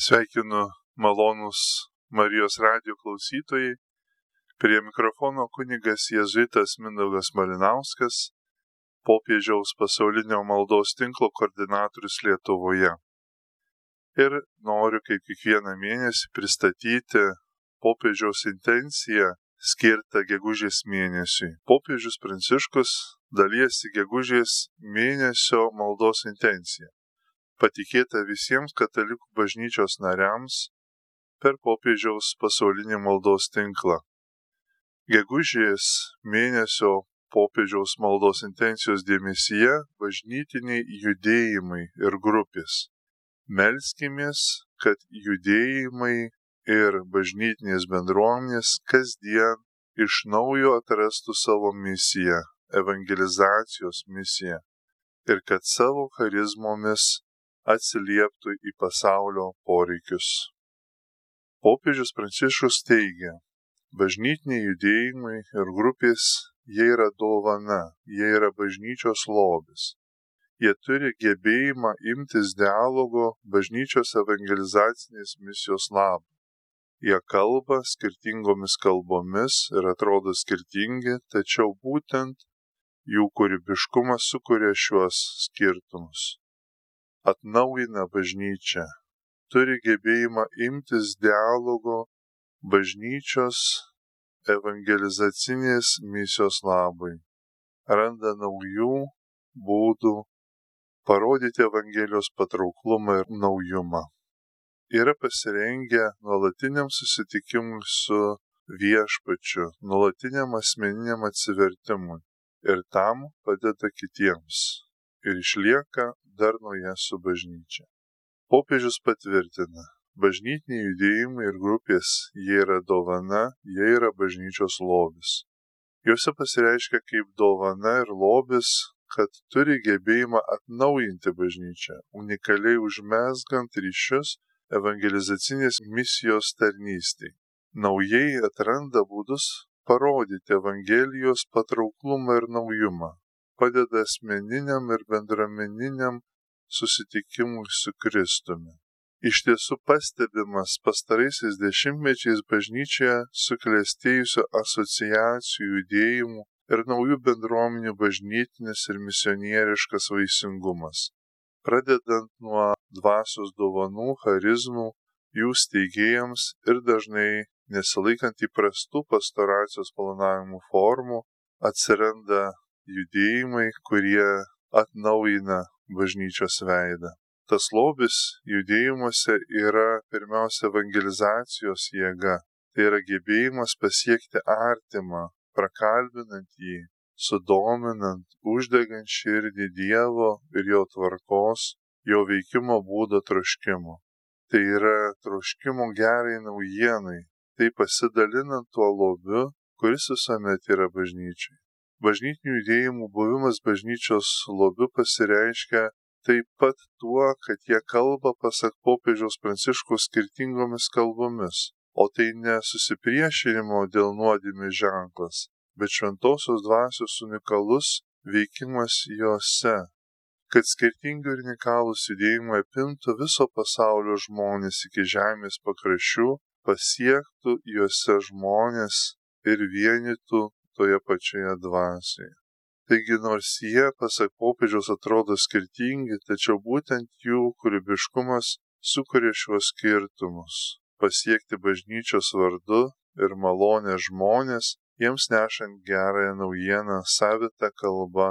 Sveikinu malonus Marijos radio klausytojai. Prie mikrofono kunigas Jėzuitas Mindaugas Malinauskas, popiežiaus pasaulinio maldos tinklo koordinatorius Lietuvoje. Ir noriu kaip kiekvieną mėnesį pristatyti popiežiaus intenciją skirtą gegužės mėnesiui. Popiežius Pranciškus dalyjasi gegužės mėnesio maldos intenciją patikėta visiems katalikų bažnyčios nariams per popiežiaus pasaulinį maldos tinklą. Gegužės mėnesio popiežiaus maldos intencijos dėmesyje bažnytiniai judėjimai ir grupės. Melskimės, kad judėjimai ir bažnytinės bendruomenės kasdien iš naujo atrastų savo misiją, evangelizacijos misiją ir kad savo charizmomis atsilieptų į pasaulio poreikius. Popiežius Pranciškus teigia, bažnytiniai judėjimai ir grupės jie yra dovana, jie yra bažnyčios lobis. Jie turi gebėjimą imtis dialogo bažnyčios evangelizacinės misijos labą. Jie kalba skirtingomis kalbomis ir atrodo skirtingi, tačiau būtent jų kūrybiškumas sukuria šiuos skirtumus atnaujina bažnyčią, turi gebėjimą imtis dialogo bažnyčios evangelizacinės misijos labui, randa naujų būdų parodyti Evangelijos patrauklumą ir naujumą. Yra pasirengę nuolatiniam susitikimui su viešpačiu, nuolatiniam asmeniniam atsivertimui ir tam padeda kitiems. Ir išlieka darnoje su bažnyčia. Popiežius patvirtina, bažnytiniai judėjimai ir grupės jie yra dovana, jie yra bažnyčios lobis. Juose pasireiškia kaip dovana ir lobis, kad turi gebėjimą atnaujinti bažnyčią, unikaliai užmesgant ryšius evangelizacinės misijos tarnystėj. Naujai atranda būdus parodyti Evangelijos patrauklumą ir naujumą, padeda asmeniniam ir bendruomeniniam susitikimui su Kristumi. Iš tiesų pastebimas pastaraisiais dešimtmečiais bažnyčioje suklestėjusio asociacijų judėjimų ir naujų bendruomenių bažnytinis ir misionieriškas vaisingumas. Pradedant nuo dvasios dovanų, charizmų, jų steigėjams ir dažnai nesilaikant įprastų pastoracijos planavimų formų, atsiranda judėjimai, kurie atnaujina bažnyčios veidą. Tas lobis judėjimuose yra pirmiausia evangelizacijos jėga. Tai yra gebėjimas pasiekti artimą, prakalbinant jį, sudominant, uždegant širdį Dievo ir jo tvarkos, jo veikimo būdo troškimo. Tai yra troškimo gerai naujienai, tai pasidalinant tuo lobiu, kuris visuomet yra bažnyčiai bažnytinių judėjimų buvimas bažnyčios lobiu pasireiškia taip pat tuo, kad jie kalba pasak popiežiaus pranciškos skirtingomis kalbomis, o tai ne susipriešinimo dėl nuodėmės ženklas, bet šventosios dvasios unikalus veikimas juose, kad skirtingi ir unikalūs judėjimai apimtų viso pasaulio žmonės iki žemės pakraščių, pasiektų juose žmonės ir vienytų toje pačioje dvasioje. Taigi nors jie, pasak popiežiaus, atrodo skirtingi, tačiau būtent jų kūrybiškumas sukuria šiuos skirtumus. Pasiekti bažnyčios vardu ir malonę žmonės, jiems nešant gerąją naujieną savitą kalbą,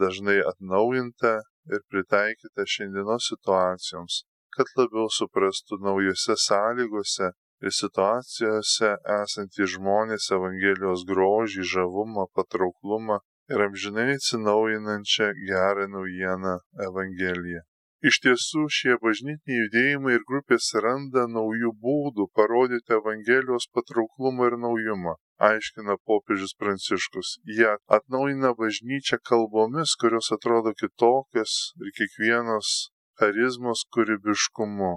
dažnai atnaujinta ir pritaikyta šiandienos situacijoms, kad labiau suprastų naujose sąlygose ir situacijose esantys žmonės Evangelijos grožį, žavumą, patrauklumą ir amžinai atsinaujinančią gerą naujieną Evangeliją. Iš tiesų šie bažnytiniai judėjimai ir grupės randa naujų būdų parodyti Evangelijos patrauklumą ir naujumą, aiškina popiežius Pranciškus. Jie atnaujina bažnyčią kalbomis, kurios atrodo kitokios ir kiekvienos charizmos kūrybiškumu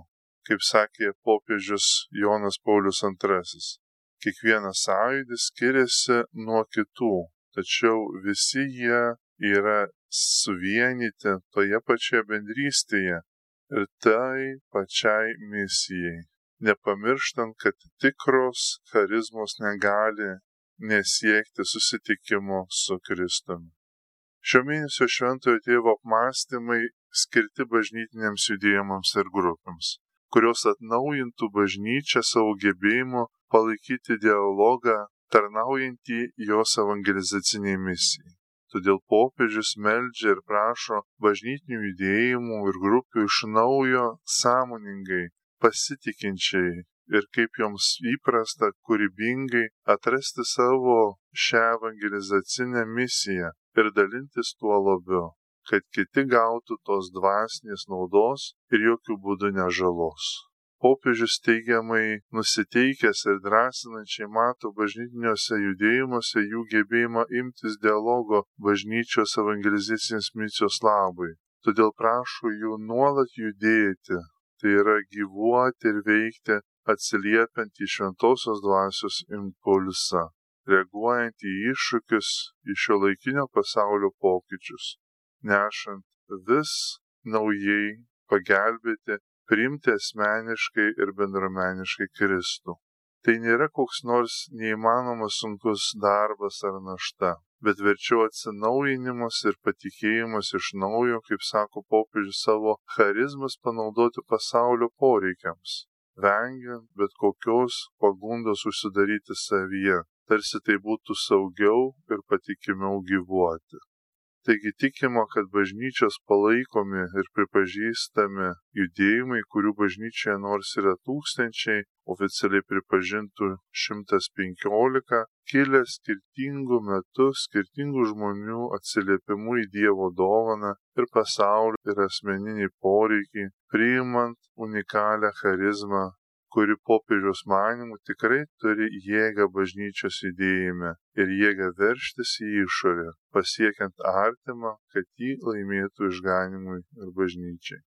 kaip sakė popiežius Jonas Paulius II. Kiekvienas sąjūdis skiriasi nuo kitų, tačiau visi jie yra suvienyti toje pačioje bendrystėje, ir tai pačiai misijai. Nepamirštant, kad tikros charizmos negali nesiekti susitikimo su Kristumi. Šio mėnesio šventojo tėvo apmąstymai skirti bažnytiniams judėjimams ir grupėms, kurios atnaujintų bažnyčią savo gebėjimu palaikyti dialogą, tarnaujantį jos evangelizaciniai misijai. Todėl popiežius meldžia ir prašo bažnytinių judėjimų ir grupių iš naujo sąmoningai, pasitikinčiai ir kaip joms įprasta kūrybingai atrasti savo šią evangelizacinę misiją ir dalintis tuo labiau, kad kiti gautų tos dvasinės naudos ir jokių būdų nežalos popiežius teigiamai nusiteikęs ir drąsinančiai mato bažnytiniuose judėjimuose jų gebėjimą imtis dialogo bažnyčios evangelizacinės misijos labui. Todėl prašo jų nuolat judėti, tai yra gyvuoti ir veikti atsiliepiant į šventosios dvasios impulsą, reaguojant į iššūkius, į šio laikinio pasaulio pokyčius, nešant vis naujai pagelbėti priimti asmeniškai ir bendruomeniškai Kristų. Tai nėra koks nors neįmanomas sunkus darbas ar našta, bet verčiau atsinaujinimas ir patikėjimas iš naujo, kaip sako popiežius, savo charizmas panaudoti pasaulio poreikiams, vengiant bet kokios pagundos užsidaryti savyje, tarsi tai būtų saugiau ir patikimiau gyvuoti. Taigi tikima, kad bažnyčios palaikomi ir pripažįstami judėjimai, kurių bažnyčioje nors yra tūkstančiai, oficialiai pripažintų 115, kilę skirtingų metų, skirtingų žmonių atsiliepimu į Dievo dovaną ir pasaulio ir asmeninį poreikį, priimant unikalią charizmą kuri popiežiaus manimu tikrai turi jėgą bažnyčios judėjime ir jėgą verštis į išorę, pasiekiant artimą, kad jį laimėtų išganimui ir bažnyčiai.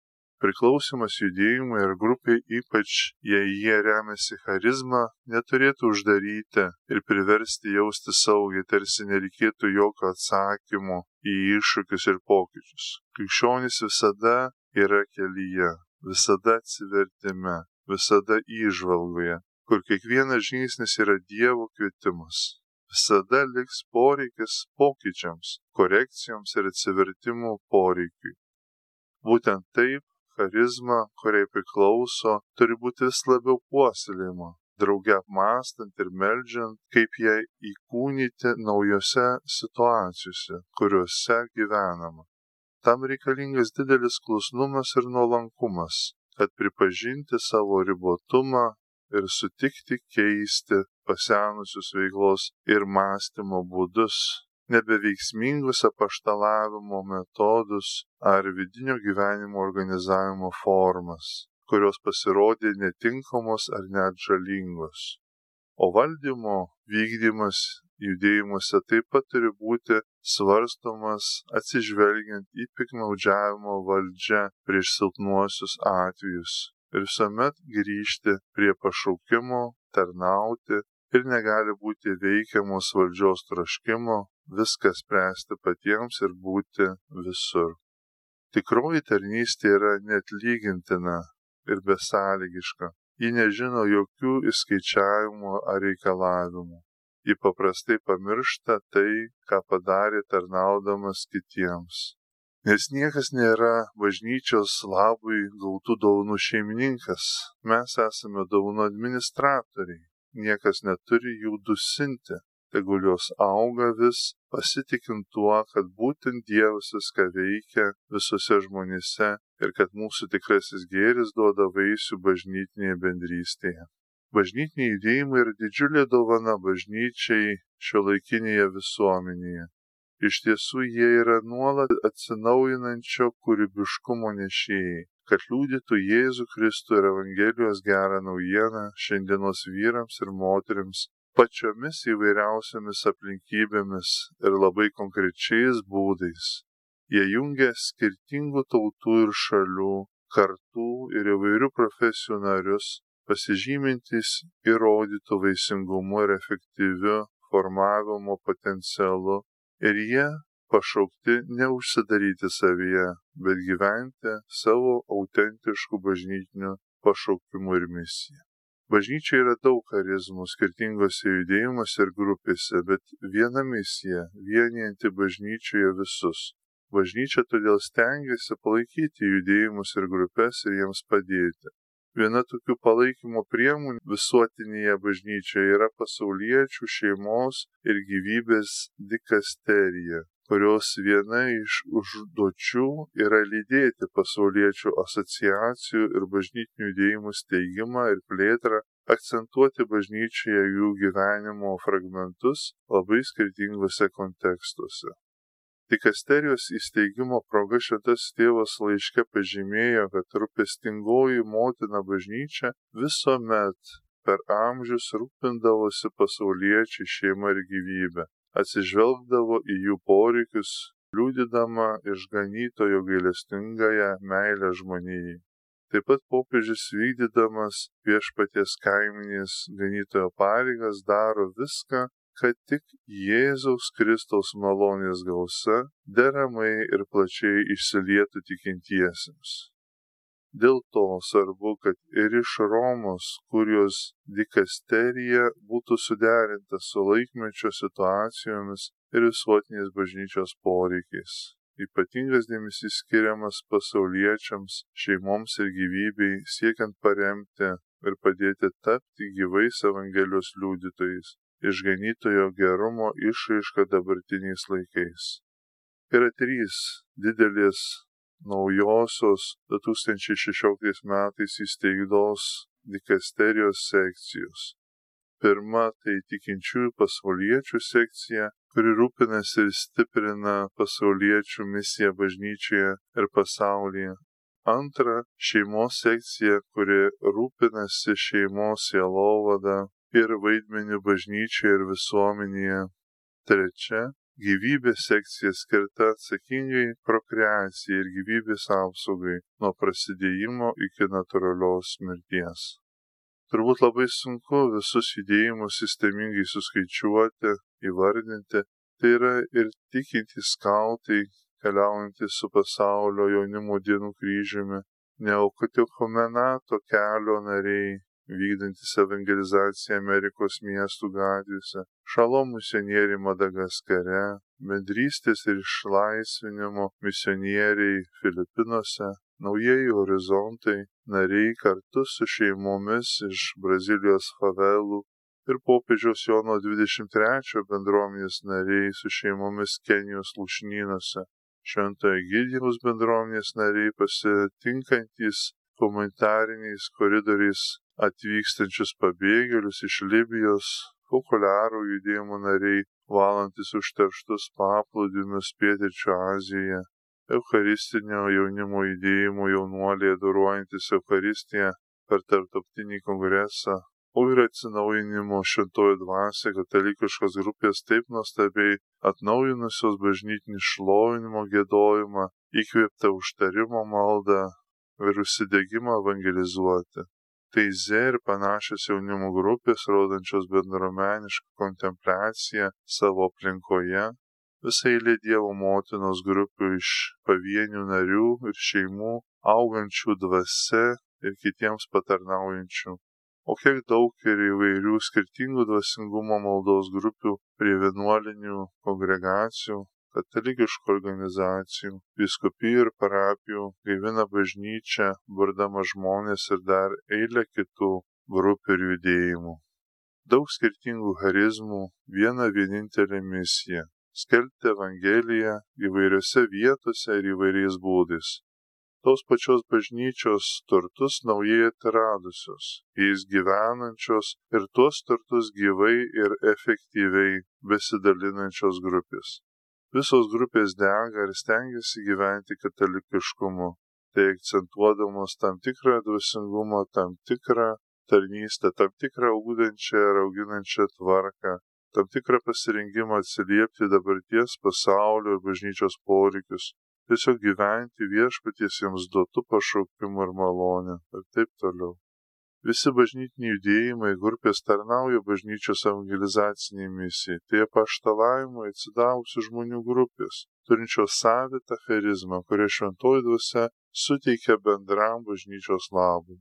Priklausimas judėjimui ir grupiai, ypač jei jie remiasi charizmą, neturėtų uždaryti ir priversti jausti saugiai, tarsi nereikėtų jokio atsakymo į iššūkius ir pokyčius. Krikščionys visada yra kelyje, visada atsivertime, visada įžvalgoje, kur kiekvienas žingsnis yra Dievo kvietimas. Visada liks poreikis pokyčiams, korekcijoms ir atsivertimų poreikiui. Būtent taip charizma, kuriai priklauso, turi būti vis labiau puoselėjama, drauge apmastant ir melžiant, kaip ją įkūnyti naujose situacijose, kuriuose gyvenama. Tam reikalingas didelis klusnumas ir nuolankumas, kad pripažinti savo ribotumą ir sutikti keisti pasenusius veiklos ir mąstymo būdus, nebeveiksmingus apaštalavimo metodus ar vidinio gyvenimo organizavimo formas, kurios pasirodė netinkamos ar net žalingos. O valdymo vykdymas judėjimuose taip pat turi būti svarstomas atsižvelgiant į piknaudžiavimo valdžią prieš silpnuosius atvejus ir visuomet grįžti prie pašaukimo, tarnauti ir negali būti veikiamos valdžios troškimo viską spręsti patiems ir būti visur. Tikroji tarnystė yra net lygintina ir besąlygiška. Ji nežino jokių įskaičiavimų ar reikalavimų. Ji paprastai pamiršta tai, ką padarė tarnaudamas kitiems. Nes niekas nėra bažnyčios labui gautų dovanų šeimininkas, mes esame dovanų administratoriai, niekas neturi jų dusinti, tegul jos auga vis pasitikint tuo, kad būtent Dievas viską veikia visose žmonėse ir kad mūsų tikrasis gėris duoda vaisių bažnytinėje bendrystėje. Bažnytiniai judėjimai yra didžiulė dovana bažnyčiai šio laikinėje visuomenėje. Iš tiesų jie yra nuolat atsinaujinančio kūrybiškumo nešėjai, kad liūdytų Jėzų Kristų ir Evangelijos gerą naujieną šiandienos vyrams ir moteriams pačiomis įvairiausiamis aplinkybėmis ir labai konkrečiais būdais. Jie jungia skirtingų tautų ir šalių, kartų ir įvairių profesijų narius pasižymintys įrodytų vaisingumu ir efektyviu formavimo potencialu ir jie pašaukti neužsidaryti savyje, bet gyventi savo autentiškų bažnytinių pašaukimų ir misiją. Bažnyčia yra daug charizmų skirtingose judėjimuose ir grupėse, bet viena misija vienijanti bažnyčioje visus. Bažnyčia todėl stengiasi palaikyti judėjimus ir grupės ir jiems padėti. Viena tokių palaikymo priemonių visuotinėje bažnyčioje yra pasauliečių šeimos ir gyvybės dikasterija, kurios viena iš užduočių yra lydėti pasauliečių asociacijų ir bažnytinių judėjimų steigimą ir plėtrą, akcentuoti bažnyčioje jų gyvenimo fragmentus labai skirtingose kontekstuose. Dikasterijos įsteigimo proga šitas tėvas laiške pažymėjo, kad rūpestingoji motina bažnyčia visuomet per amžius rūpindavosi pasauliečiai šeima ir gyvybė, atsižvelgdavo į jų poreikius, liūdydama išganytojo gailestingąją meilę žmonijai. Taip pat popiežius vykdydamas viešpaties kaiminės ganytojo pareigas daro viską, kad tik Jėzaus Kristaus malonės gausa deramai ir plačiai išsilietų tikintiesiems. Dėl to svarbu, kad ir iš Romos, kurios dikasterija būtų suderinta su laikmečio situacijomis ir visuotinės bažnyčios poreikiais. Ypatingas dėmesys skiriamas pasauliečiams, šeimoms ir gyvybei, siekiant paremti ir padėti tapti gyvais Evangelijos liudytojais, išganytojo gerumo išraiška dabartiniais laikais. Yra trys didelės naujosios 2016 metais įsteigtos dikasterijos sekcijos. Pirma tai tikinčiųjų pasauliečių sekcija, kuri rūpinasi ir stiprina pasauliečių misiją bažnyčioje ir pasaulyje. Antra - šeimos sekcija, kuri rūpinasi šeimos sielovada ir vaidmeniu bažnyčioje ir visuomenėje. Trečia - gyvybės sekcija skirta atsakingai prokreacijai ir gyvybės apsaugai nuo prasidėjimo iki natūralios mirties. Turbūt labai sunku visus judėjimus sistemingai suskaičiuoti, įvardinti. Tai yra ir tikintys skautai, keliaujantys su pasaulio jaunimo dienų kryžiumi, neokatikomenato kelio nariai, vykdantis evangelizaciją Amerikos miestų gatvėse, šalom misionieriai Madagaskare, bendrystės ir išlaisvinimo misionieriai Filipinuose, naujieji horizontai, nariai kartu su šeimomis iš Brazilijos favelų ir popiežiaus Jono 23 bendruomenės nariai su šeimomis Kenijos lušnynuose. Šventojo Gydijaus bendruomenės nariai pasitinkantys humanitariniais koridoriais atvykstančius pabėgėlius iš Libijos, populiarų judėjimo nariai, valantis užterštus paplūdimius Pietričio Azijoje, Eucharistinio jaunimo judėjimo jaunuoliai adoruojantis Eucharistiją per tarptautinį kongresą, o ir atsinaujinimo šventojo dvasia katalikiškos grupės taip nuostabiai atnaujinusios bažnytinį šlovinimo gėdojimą, įkvėptą užtarimo maldą ir užsidėgymą evangelizuoti Z ir panašios jaunimo grupės, rodančios bendruomenišką kontempliaciją savo aplinkoje, visai eilė Dievo motinos grupių iš pavienių narių ir šeimų, augančių dvasia ir kitiems patarnaujančių. O kiek daug ir įvairių skirtingų dvasingumo maldos grupių prie vienuolinių kongregacijų, katalikiškų organizacijų, viskupijų ir parapijų, gaivina bažnyčią, burdama žmonės ir dar eilę kitų grupių ir judėjimų. Daug skirtingų charizmų, viena vienintelė misija - skelbti Evangeliją įvairiose vietose ir įvairiais būdais. Tos pačios bažnyčios turtus naujai atradusios, jais gyvenančios ir tuos turtus gyvai ir efektyviai besidalinančios grupės. Visos grupės dega ir stengiasi gyventi katalikiškumu, tai akcentuodamos tam tikrą dvasingumą, tam tikrą tarnystę, tam tikrą augančią ir auginančią tvarką, tam tikrą pasirinkimą atsiliepti dabarties pasaulio ir bažnyčios poreikius, tiesiog gyventi viešpaties jiems duotų pašaukimų ir malonę ir taip toliau. Visi bažnytiniai judėjimai grupės tarnauja bažnyčios evangelizaciniai misijai. Tai apaštalavimo atsidavusių žmonių grupės. turinčios savitą charizmą, kurią šventoji dvasia suteikia bendram bažnyčios labui.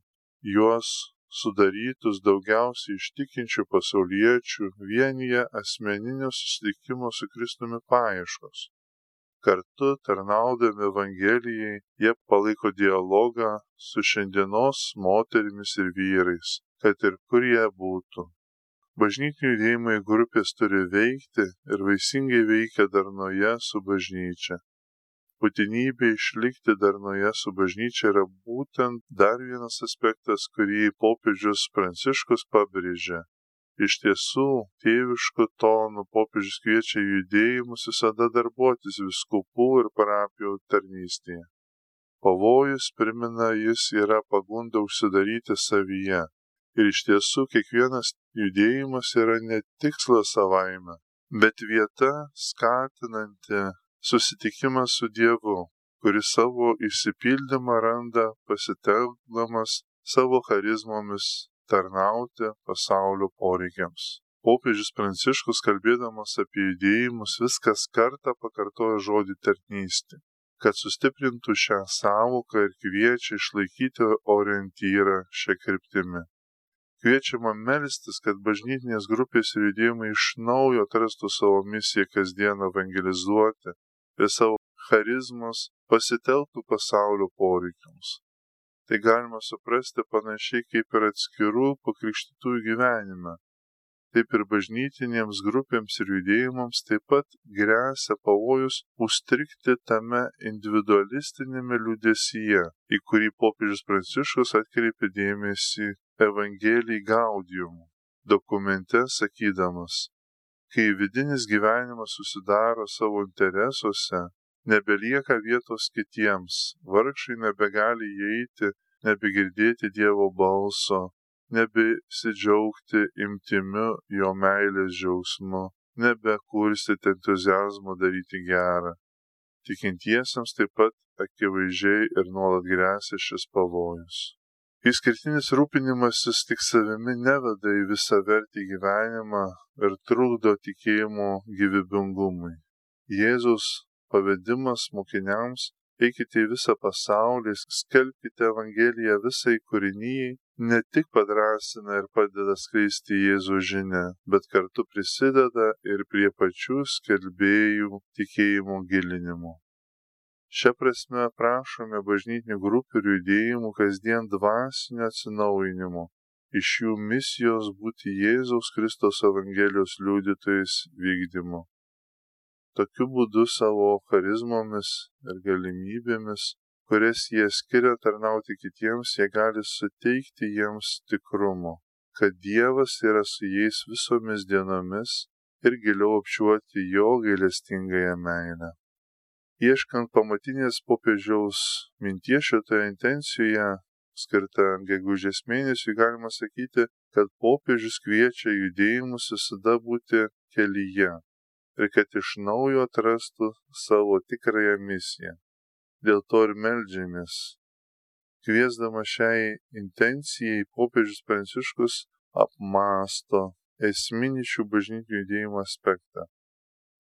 Juos sudarytus daugiausiai iš tikinčių pasauliečių vienyje asmeninio susitikimo su Kristumi paieškos. Kartu tarnaudami Evangelijai, jie palaiko dialogą su šiandienos moterimis ir vyrais, kad ir kur jie būtų. Bažnytinių judėjimai grupės turi veikti ir vaisingai veikia darnoje su bažnyčia. Būtinybė išlikti darnoje su bažnyčia yra būtent dar vienas aspektas, kurį popiežius Pranciškus pabrėžė. Iš tiesų, tėviškų tonų popiežius kviečia judėjimus visada darbuotis viskupų ir parapijų tarnystėje. Pavojus, primena jis, yra pagunda užsidaryti savyje, Ir iš tiesų kiekvienas judėjimas yra ne tikslas savaime, bet vieta skatinanti susitikimą su Dievu, kuris savo išsipildymą randa pasitelkdamas savo charizmomis tarnauti pasaulio poreikiams. Popiežius Pranciškus, kalbėdamas apie judėjimus, viskas kartą pakartoja žodį tarnystė, kad sustiprintų šią savoką ir kviečia išlaikyti orientyrą šią kryptimį. Kviečiama melstis, kad bažnytinės grupės ir judėjimai iš naujo atrastų savo misiją kasdien evangelizuoti ir savo charizmus pasitelktų pasaulio poreikiams. Tai galima suprasti panašiai kaip ir atskirų pakrikštytųjų gyvenime. Taip ir bažnytinėms grupėms ir judėjimams taip pat grėsia pavojus užstrikti tame individualistinėme liudesyje, į kurį popiežius Pranciškus atkreipė dėmesį Evangelijai Gaudium dokumente sakydamas, kai vidinis gyvenimas susidaro savo interesuose, nebelieka vietos kitiems, vargšai nebegali įeiti, nebegirdėti Dievo balso, nebesidžiaugti imtimiu jo meilės džiaugsmu, nebekurstyti entuzijazmo daryti gerą. Tikintiesiems taip pat akivaizdžiai ir nuolat grėsia šis pavojus. Išskirtinis rūpinimasis tik savimi neveda į visą vertį gyvenimą ir trukdo tikėjimo gyvybingumui. Jėzus pavedimas mokiniams eikite į visą pasaulį, skelbkite Evangeliją visai kūrinyjei, ne tik padrasina ir padeda skleisti Jėzų žinę, bet kartu prisideda ir prie pačių skelbėjų tikėjimo gilinimo. Šia prasme prašome bažnytinių grupių ir judėjimų kasdien dvasinio atsinaujinimo, iš jų misijos būti Jėzaus Kristos Evangelijos liudytojais vykdymu. Tokiu būdu savo charizmomis ir galimybėmis, kurias jie skiria tarnauti kitiems, jie gali suteikti jiems tikrumo, kad Dievas yra su jais visomis dienomis ir giliau apčiuoti jo gailestingąją meilę. Ieškant pamatinės popiežiaus minties šitoje intencijoje, skirta gegužės mėnesiui, galima sakyti, kad popiežius kviečia judėjimus visada būti kelyje ir kad iš naujo atrastų savo tikrąją misiją. Dėl to ir melžiamės. Kviesdama šiai intencijai, popiežius Pranciškus apmasto esminį šių bažnytinių judėjimo aspektą,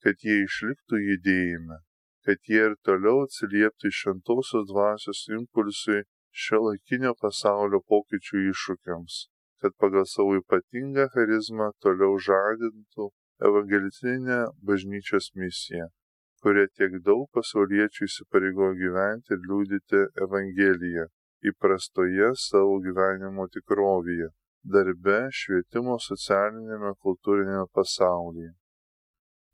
kad jie išliktų judėjime kad jie ir toliau atsilieptų iš šventosios dvasios impulsui šio laikinio pasaulio pokyčių iššūkiams, kad pagal savo ypatingą charizmą toliau žadintų evangelicinę bažnyčios misiją, kuria tiek daug pasauliečių įsipareigojo gyventi ir liūdyti Evangeliją įprastoje savo gyvenimo tikrovėje, darbe, švietimo, socialinėme, kultūrinėme pasaulyje.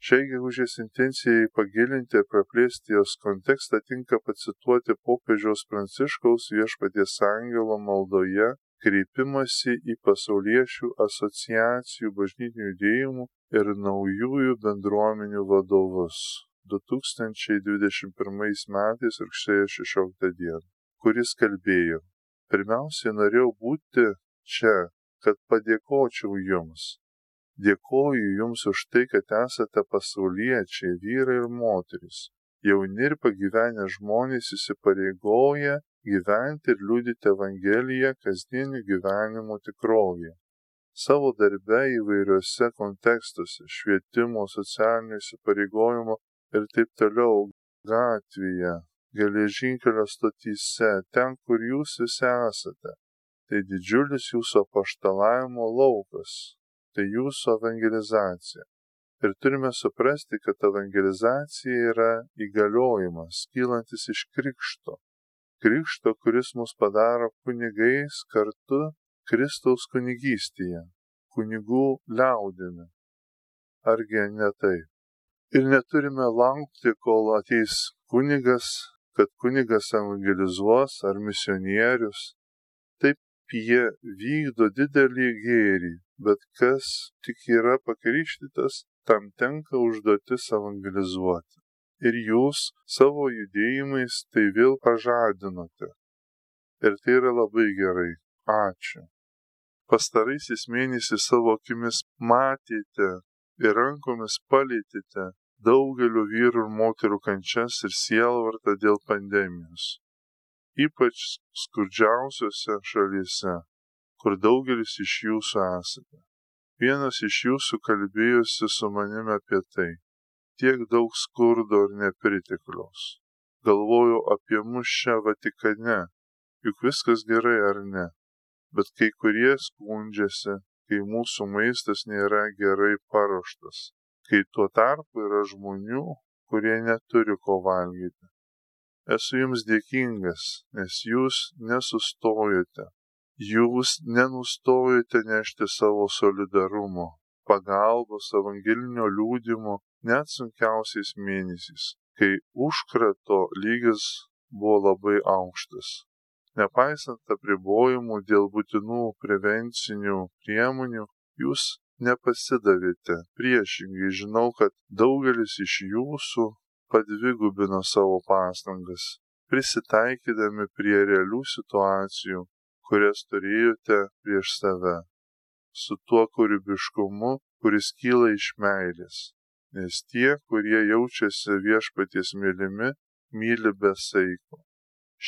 Šiai gegužės intencijai pagilinti ir praplėsti jos kontekstą tinka pacituoti popiežiaus pranciškaus viešpaties angelo maldoje kreipimasi į pasauliečių asociacijų bažnytinių judėjimų ir naujųjų bendruomenių vadovus 2021 metais rugsėjo 16 dieną, kuris kalbėjo, pirmiausiai norėjau būti čia, kad padėkočiau jums Dėkoju Jums už tai, kad esate pasauliečiai, vyrai ir moteris. Jauni ir pagyvenę žmonės įsipareigoja gyventi ir liūdyti Evangeliją kasdienį gyvenimo tikrovėje. Savo darbe įvairiuose kontekstuose - švietimo, socialinio įsipareigojimo ir taip toliau gatvėje, geležinkelio stotyse, ten, kur jūs visi esate. Tai didžiulis jūsų apaštalavimo laukas, tai jūsų evangelizacija. Ir turime suprasti, kad evangelizacija yra įgaliojimas, kylantis iš krikšto. Krikšto, kuris mus padaro kunigais kartu Kristaus kunigystėje, kunigų liaudimi. Argi ne taip? Ir neturime laukti, kol ateis kunigas, kad kunigas evangelizuos ar misionierius. Taip jie vykdo didelį gėrį, bet kas tik yra pakrikštytas, tam tenka užduotis evangelizuoti. Ir jūs savo judėjimais tai vėl pažadinote. Ir tai yra labai gerai. Ačiū. Pastaraisiais mėnesiais savo akimis matėte ir rankomis palėtėte daugelio vyrų ir moterų kančias ir sielvartą dėl pandemijos. Ypač skurdžiausiose šalyse, kur daugelis iš jūsų esate. Vienas iš jūsų kalbėjosi su manimi apie tai. Tiek daug skurdo ir nepritekliaus. Galvoju apie mus čia Vatikane, juk viskas gerai ar ne. Bet kai kurie skundžiasi, kai mūsų maistas nėra gerai paruoštas kai tuo tarpu yra žmonių, kurie neturi ko valgyti. Esu jums dėkingas, nes jūs nesustojote. Jūs nenustojote nešti savo solidarumo, pagalbos, evangelinio liūdimo net sunkiausiais mėnesiais, kai užkrato lygis buvo labai aukštas. Nepaisant apribojimų dėl būtinų prevencinių priemonių, jūs nepasidavėte. Priešingai žinau, kad daugelis iš jūsų padvigubino savo pastangas, prisitaikydami prie realių situacijų, kurias turėjote prieš save, su tuo kūrybiškumu, kuris kyla iš meilės. Nes tie, kurie jaučiasi viešpaties mylimi, myli besaiko.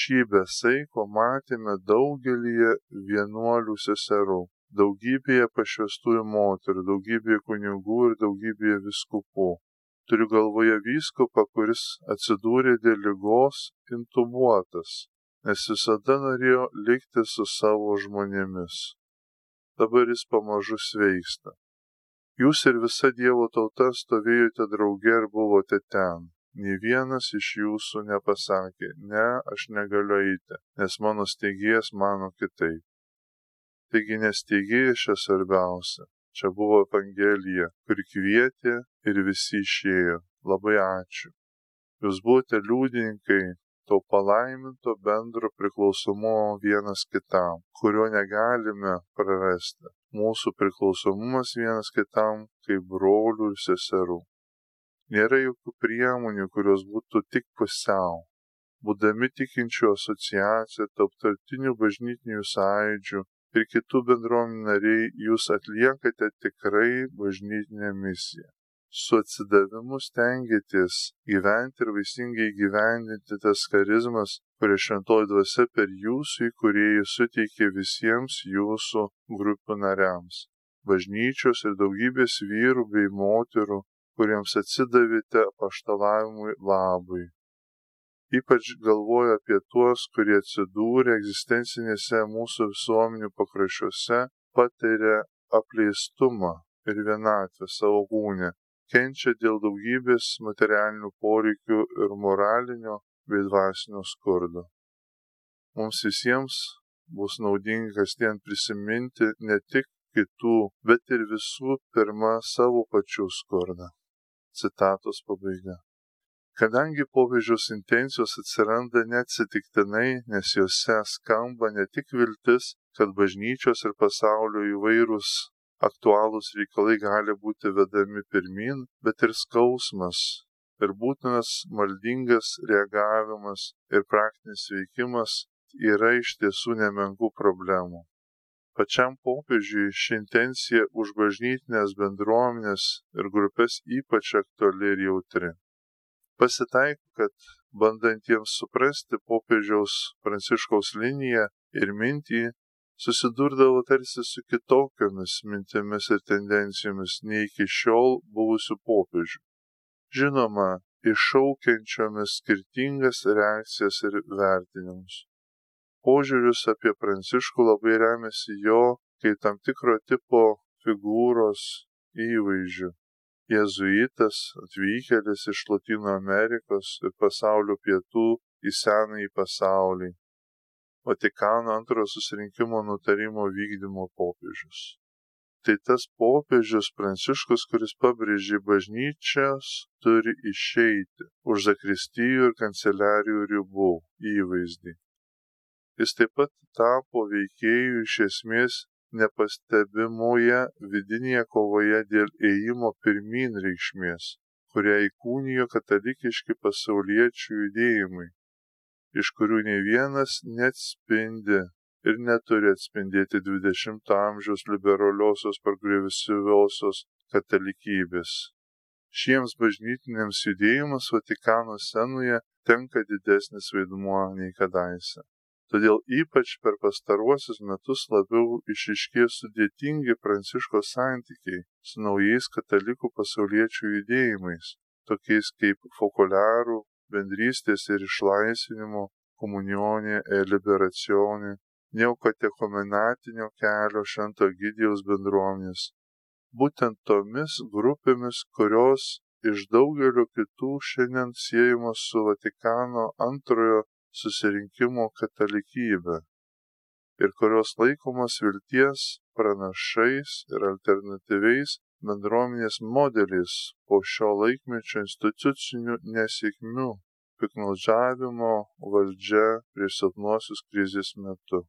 Šį besaiko matėme daugelį vienuolių seserų daugybėje pašvestųjų moterų, daugybėje kunigų ir daugybėje viskupų. Turiu galvoje vyskupą, kuris atsidūrė dėl lygos intubuotas, nes visada norėjo likti su savo žmonėmis. Dabar jis pamažu sveiksta. Jūs ir visa Dievo tauta stovėjote drauge ir buvote ten. Nė vienas iš jūsų nepasakė, ne, aš negaliu eiti, nes mano steigėjas mano kitaip. Taigi nesteigėjas čia svarbiausia. Čia buvo Evangelija, kur kvietė ir visi išėjo. Labai ačiū. Jūs buvote liudininkai to palaiminto bendro priklausomumo vienas kitam, kurio negalime prarasti. Mūsų priklausomumas vienas kitam kaip brolių ir seserų. Nėra jokių priemonių, kurios būtų tik pusiau. Būdami tikinčių asociacija, tarptautinių bažnytinių sąjūdžių, ir kitų bendruomenių nariai, jūs atliekate tikrai bažnytinę misiją. Su atsidavimu stengiatės gyventi ir vaisingai gyvendinti tas charizmas, kurie šventoji dvasia per jūsų įkūrėjų suteikė visiems jūsų grupių nariams. Bažnyčios ir daugybės vyrų bei moterų, kuriems atsidavėte paštalavimui labui. Ypač galvoju apie tuos, kurie atsidūrė egzistencinėse mūsų visuomenių pakraščiuose, patiria apleistumą ir vienatvę savo kūnę, kenčia dėl daugybės materialinių poreikių ir moralinio bei dvasinio skurdo. Mums visiems bus naudinga kasdien prisiminti ne tik kitų, bet ir visų pirma savo pačių skurdą. Citatos pabaiga. Kadangi popiežiaus intencijos atsiranda neatsitiktinai, nes juose skamba ne tik viltis, kad bažnyčios ir pasaulio įvairūs aktualūs reikalai gali būti vedami pirmin, bet ir skausmas ir būtinas maldingas reagavimas ir praktinis veikimas yra iš tiesų nemenkų problemų. Pačiam popiežiui ši intencija už bažnytinės bendruomenės ir grupės ypač aktuali ir jautri. Pasitaiko, kad bandantiems suprasti popiežiaus pranciškaus liniją ir mintį, susidurdavo tarsi su kitokiomis mintimis ir tendencijomis nei iki šiol buvusių popiežių. Žinoma, iššaukiančiomis skirtingas reakcijas ir vertinimus. Požiūris apie Pranciškų labai remiasi jo kaip tam tikro tipo figūros įvaizdžių. Jėzuitas atvykėlis iš Latino Amerikos ir pasaulio pietų į senąjį pasaulį. Vatikano antrojo susirinkimo nutarimo vykdymo popiežius tai tas popiežius Pranciškus, kuris pabrėžė bažnyčias turi išeiti už zakristijų ir kanceliarijų ribų įvaizdį. Jis taip pat tapo veikėjų iš esmės nepastebimoje vidinėje kovoje dėl ėjimo pirmin reikšmės, kurią įkūnijo katalikiški pasauliečių judėjimai, iš kurių ne vienas neatspindi ir neturi atspindėti XX amžiaus liberaliosios progresyviosios katalikybės. Šiems bažnytiniams judėjimams Vatikano scenoje tenka didesnis vaidmuo nei kadaise. Todėl ypač per pastaruosius metus labiau išiškė sudėtingi Pranciško santykiai su naujais katalikų pasauliečių judėjimais, tokiais kaip fokuliarų, bendrystės ir išlaisvinimo, komunionė e liberacionė, neokatechumenatinio kelio Švento Gidijaus bendruomenės. Būtent tomis grupėmis, kurios iš daugelio kitų šiandien siejamos su Vatikano antrojo susirinkimo katalikybė ir kurios laikomos vilties pranašais ir alternatyviais bendruomenės modeliais po šio laikmečio institucinių nesėkmių, piknaudžiavimo valdžia prieš silpnuosius krizės metu.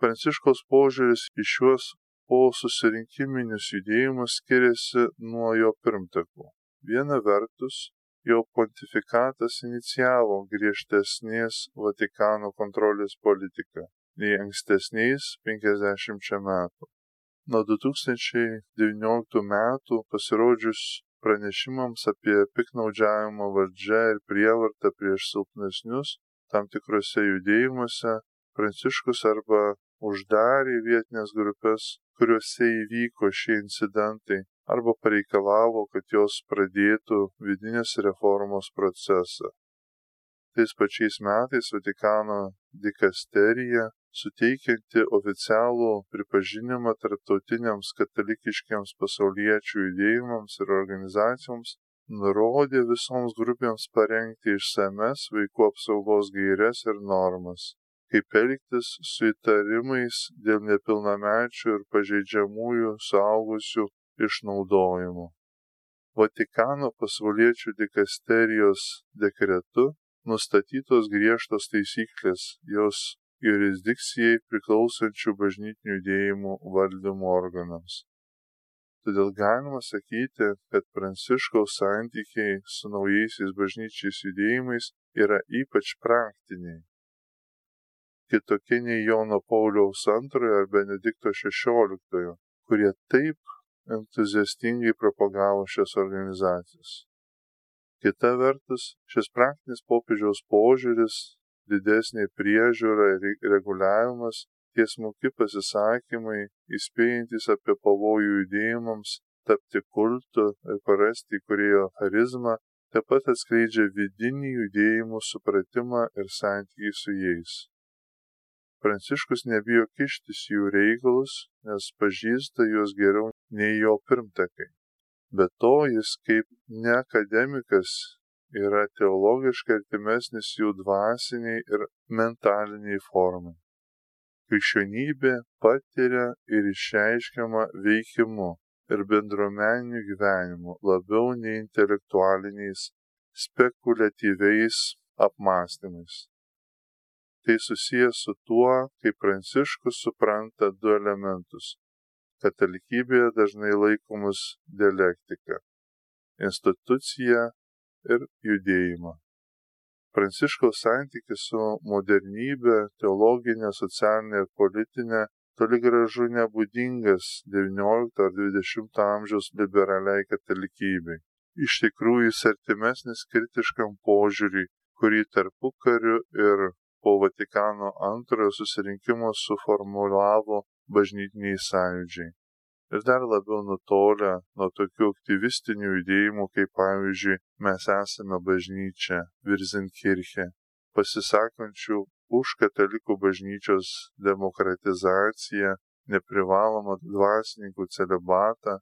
Pranciškaus požiūris į šiuos po susirinkiminius judėjimus skiriasi nuo jo pirmtakų. Viena vertus, jo pontifikatas inicijavo griežtesnės Vatikano kontrolės politiką nei ankstesniais 50 metų. Nuo 2019 metų pasirodžius pranešimams apie piknaudžiavimo valdžią ir prievartą prieš silpnesnius tam tikrose judėjimuose, Pranciškus arba uždarė vietinės grupės, kuriuose įvyko šie incidentai, arba pareikalavo, kad jos pradėtų vidinės reformos procesą. Tais pačiais metais Vatikano dikasterija, suteikianti oficialų pripažinimą tarptautiniams katalikiškiams pasauliečių judėjimams ir organizacijoms, nurodė visoms grupėms parengti išsames vaikų apsaugos gairias ir normas kaip elgtis su įtarimais dėl nepilnamečių ir pažeidžiamųjų suaugusių išnaudojimo. Vatikano pasauliečių dikasterijos dekretu nustatytos griežtos taisyklės jos jurisdikcijai priklausančių bažnytinių judėjimų valdymo organams. Todėl galima sakyti, kad Pranciškaus santykiai su naujaisiais bažnyčiais judėjimais yra ypač praktiniai kitokie nei Jono Pauliaus antrojo ar Benedikto šešioliktojo, kurie taip entuziastingai propagavo šias organizacijas. Kita vertus, šis praktinis popiežiaus požiūris, didesnė priežiūra ir reguliavimas, tiesmuki pasisakymai, įspėjantis apie pavojų judėjimams, tapti kultu ir parasti kurėjo charizmą, taip pat atskleidžia vidinį judėjimų supratimą ir santykį su jais. Pranciškus nebijo kištis jų reikalus, nes pažįsta juos geriau nei jo pirmtakai. Be to, jis kaip ne akademikas yra teologiškai artimesnis jų dvasiniai ir mentaliniai formai. Krikščionybė patiria ir išreiškiama veikimu ir bendruomeniniu gyvenimu labiau nei intelektualiniais, spekuliatyviais apmąstymais tai susijęs su tuo, kaip Pranciškus supranta du elementus. Katalikybėje dažnai laikomus dialektika - institucija ir judėjimą. Pranciškaus santykis su modernybė, teologinė, socialinė ir politinė toli gražu nebūdingas XIX ar XX amžiaus liberaliai katalikybei. Iš tikrųjų jis artimesnis kritiškam požiūriui, kurį tarpu kariu ir po Vatikano antrojo susirinkimo suformulavo bažnytiniai sąjūdžiai. ir dar labiau nutolę nuo tokių aktyvistinių judėjimų, kaip pavyzdžiui, mes esame bažnyčia, Virzinkirche, pasisakančių už katalikų bažnyčios demokratizaciją, neprivalomą dvasininkų celibatą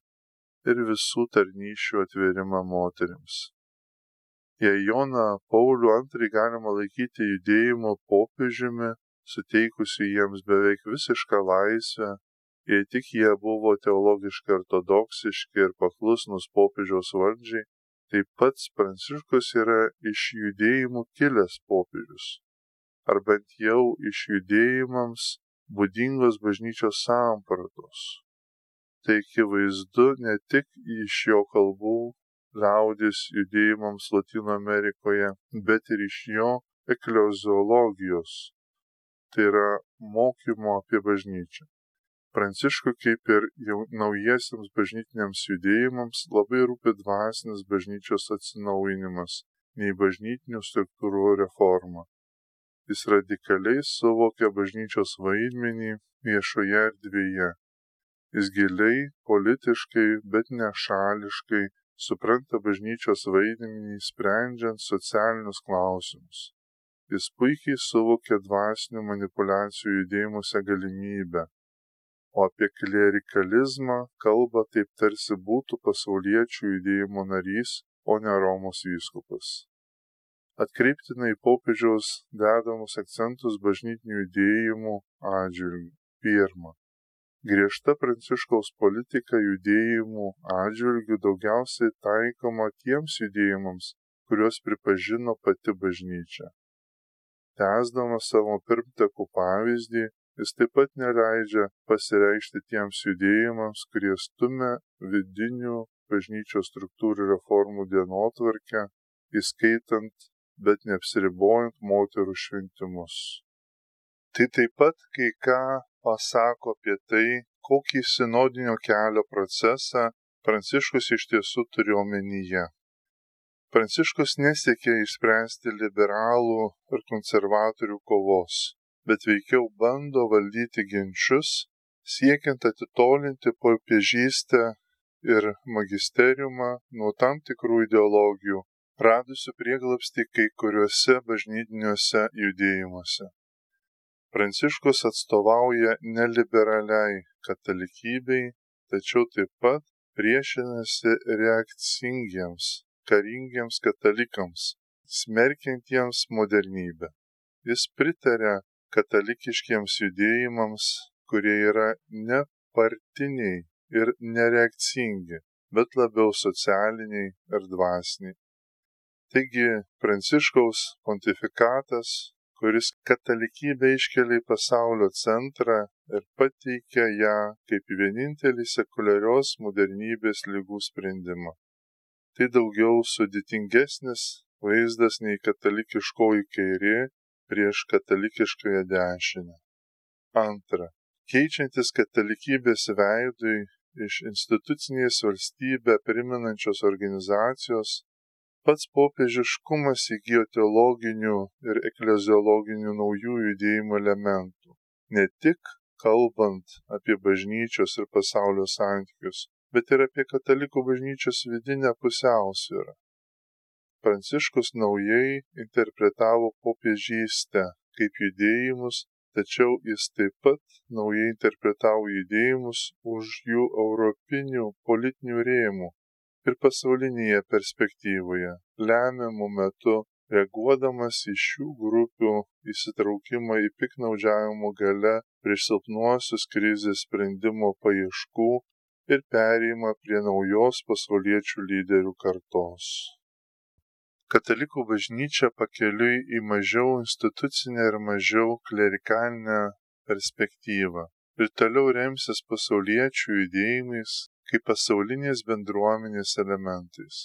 ir visų tarnyšių atvėrimą moteriams. Jei Joną Paulių II galima laikyti judėjimo popiežiumi, suteikusiu jiems beveik visišką laisvę, jei tik jie buvo teologiškai ortodoksiški ir paklusnus popiežiaus valdžiai, tai pats Pranciškus yra iš judėjimų kilęs popiežius, ar bent jau iš judėjimams būdingos bažnyčios sampratos. Tai akivaizdu ne tik iš jo kalbų liaudis judėjimams Latino Amerikoje, bet ir iš jo ekleziologijos, tai yra mokymo apie bažnyčią. Pranciškui, kaip ir jau naujiesiams bažnytiniams judėjimams, labai rūpi dvasinis bažnyčios atsinaujinimas, nei bažnytinių struktūrų reforma. Jis radikaliai suvokia bažnyčios vaidmenį viešoje erdvėje. Jis giliai, politiškai, bet nešališkai supranta bažnyčios vaidmenį sprendžiant socialinius klausimus. Jis puikiai suvokia dvasinių manipulacijų judėjimuose galimybę o apie klerikalizmą kalba taip tarsi būtų pasauliečių judėjimo narys, o ne Romos vyskupas. Atkreiptina į popiežiaus dedamus akcentus bažnytinių judėjimų atžvilgių. Pirma. Griežta pranciškaus politika judėjimų atžvilgių daugiausiai taikoma tiems judėjimams, kuriuos pripažino pati bažnyčia. Tęsdama savo pirmtakų pavyzdį, Jis taip pat neleidžia pasireikšti tiems judėjimams, kurie stumia vidinių bažnyčios struktūrų reformų dienotvarkę, įskaitant, bet neapsiribojant moterų šventimus. Tai taip pat kai ką pasako apie tai, kokį sinodinio kelio procesą Pranciškus iš tiesų turi omenyje. Pranciškus nesiekė išspręsti liberalų ir konservatorių kovos bet veikiau bando valdyti ginčius, siekiant atitolinti popiežystę ir magisteriumą nuo tam tikrų ideologijų, radusių prieglapsti kai kuriuose bažnytiniuose judėjimuose. Pranciškus atstovauja neliberaliai katalikybei, tačiau taip pat priešinasi reakcingiems, karingiems katalikams, smerkiantiems modernybę. Jis pritarė katalikiškiems judėjimams, kurie yra nepartiniai ir nereakcingi, bet labiau socialiniai ir dvasiniai. Taigi Pranciškaus pontifikatas, kuris katalikybę iškelia į pasaulio centrą ir pateikia ją kaip vienintelį sekuliarios modernybės lygų sprendimą. Tai daugiau sudėtingesnis vaizdas nei katalikiškoji kairė prieš katalikiškąją dešinę. Antra. Keičiantis katalikybės veidui iš institucinės valstybę priminančios organizacijos, pats popiežiškumas įgyjo teologinių ir ekleziologinių naujų judėjimų elementų. Ne tik kalbant apie bažnyčios ir pasaulio santykius, bet ir apie katalikų bažnyčios vidinę pusiausvyrą. Pranciškus naujai interpretavo popiežystę kaip judėjimus, tačiau jis taip pat naujai interpretavo judėjimus už jų europinių politinių rėmų ir pasaulinėje perspektyvoje, lemiamų metų reaguodamas į šių grupių įsitraukimą į piknaudžiavimo gale prieš silpnuosius krizės sprendimo paieškų ir perėjimą prie naujos pasauliečių lyderių kartos katalikų bažnyčia pakeliui į mažiau institucinę ir mažiau klerikalinę perspektyvą ir toliau remsis pasauliečių judėjimais kaip pasaulinės bendruomenės elementais.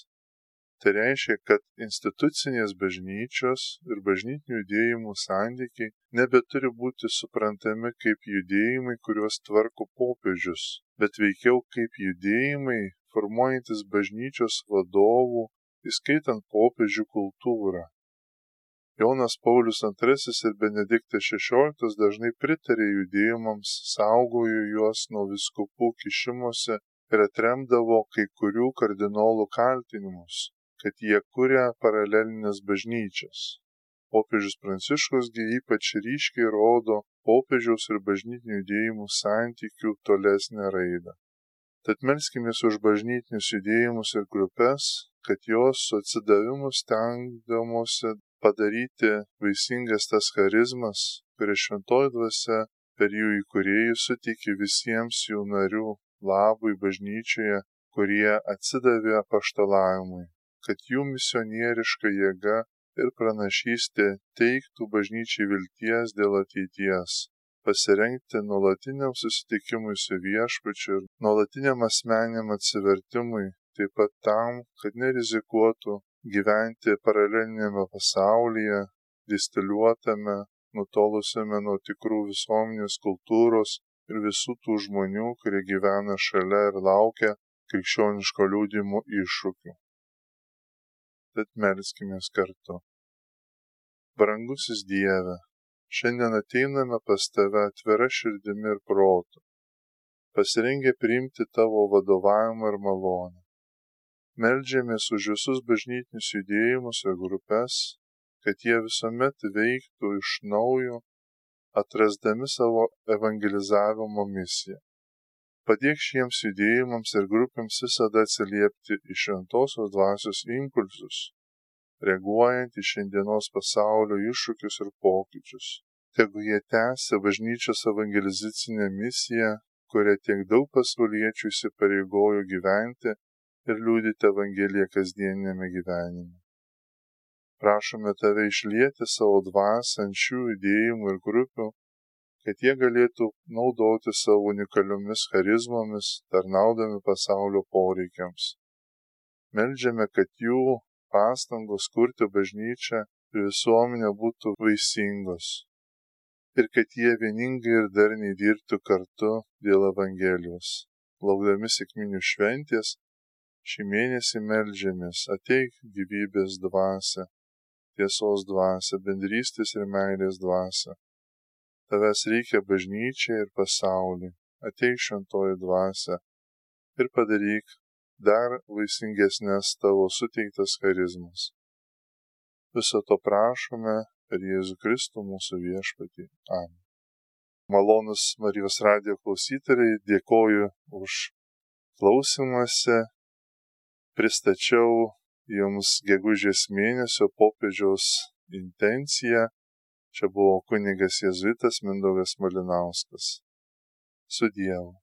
Tai reiškia, kad institucinės bažnyčios ir bažnytinių judėjimų santykiai nebeturi būti suprantami kaip judėjimai, kuriuos tvarko popiežius, bet veikiau kaip judėjimai formuojantis bažnyčios vadovų įskaitant popiežių kultūrą. Jonas Paulius II ir Benediktas XVI dažnai pritarė judėjimams, saugojo juos nuo viskupų kišimuose ir atremdavo kai kurių kardinolų kaltinimus, kad jie kuria paralelinės bažnyčias. Popiežius Pranciškusgi ypač ryškiai rodo popiežiaus ir bažnytinių judėjimų santykių tolesnę raidą. Tad melskimės už bažnytinius judėjimus ir grupės, kad jos su atsidavimu stengdamosi padaryti vaisingas tas charizmas, kurias šventoji dvasia per jų įkūrėjų suteikė visiems jų narių labui bažnyčioje, kurie atsidavė apaštalavimui, kad jų misionieriška jėga ir pranašystė teiktų bažnyčiai vilties dėl ateities, pasirengti nuolatiniam susitikimui su viešpačiu ir nuolatiniam asmeniam atsivertimui, taip pat tam, kad nerizikuotų gyventi paraleliniame pasaulyje, distiliuotame, nutolusiame nuo tikrų visuomenės kultūros ir visų tų žmonių, kurie gyvena šalia ir laukia krikščioniško liūdimo iššūkių. Tad melskime kartu. Brangusis Dieve, šiandien ateiname pas Tave atvira širdimi ir protu, pasirengę priimti Tavo vadovavimą ir malonę meldžiamės už visus bažnytinius judėjimus ir grupės, kad jie visuomet veiktų iš naujo, atrasdami savo evangelizavimo misiją. Padėk šiems judėjimams ir grupėms visada atsiliepti iš šventosios dvasios impulsus, reaguojant į šiandienos pasaulio iššūkius ir pokyčius. Tegu jie tęsia bažnyčios evangelizacinę misiją, kuria tiek daug pasauliečių įsipareigojo gyventi ir liūdyti Evangeliją kasdieninėme gyvenime. Prašome tave išlieti savo dvasę ant šių judėjimų ir grupių, kad jie galėtų naudoti savo unikaliomis charizmomis, tarnaudami pasaulio poreikiams. Meldžiame, kad jų pastangos kurti bažnyčią ir visuomenę būtų vaisingos ir kad jie vieningai ir darniai dirbtų kartu dėl Evangelijos. Laukdami sėkminių šventės, Šį mėnesį melžiamės, ateik gyvybės dvasia, tiesos dvasia, bendrystės ir meilės dvasia. Tavęs reikia bažnyčiai ir pasauliui, ateik šventoji dvasia ir padaryk dar vaisingesnės tavo suteiktas charizmas. Viso to prašome per Jėzų Kristų mūsų viešpatį. Amen. Malonus Marijos radijo klausytojai, dėkoju už klausimąsi pristačiau jums gegužės mėnesio popiežiaus intenciją. Čia buvo kunigas jėzuitas Mindaugas Malinauskas. Su Dievu.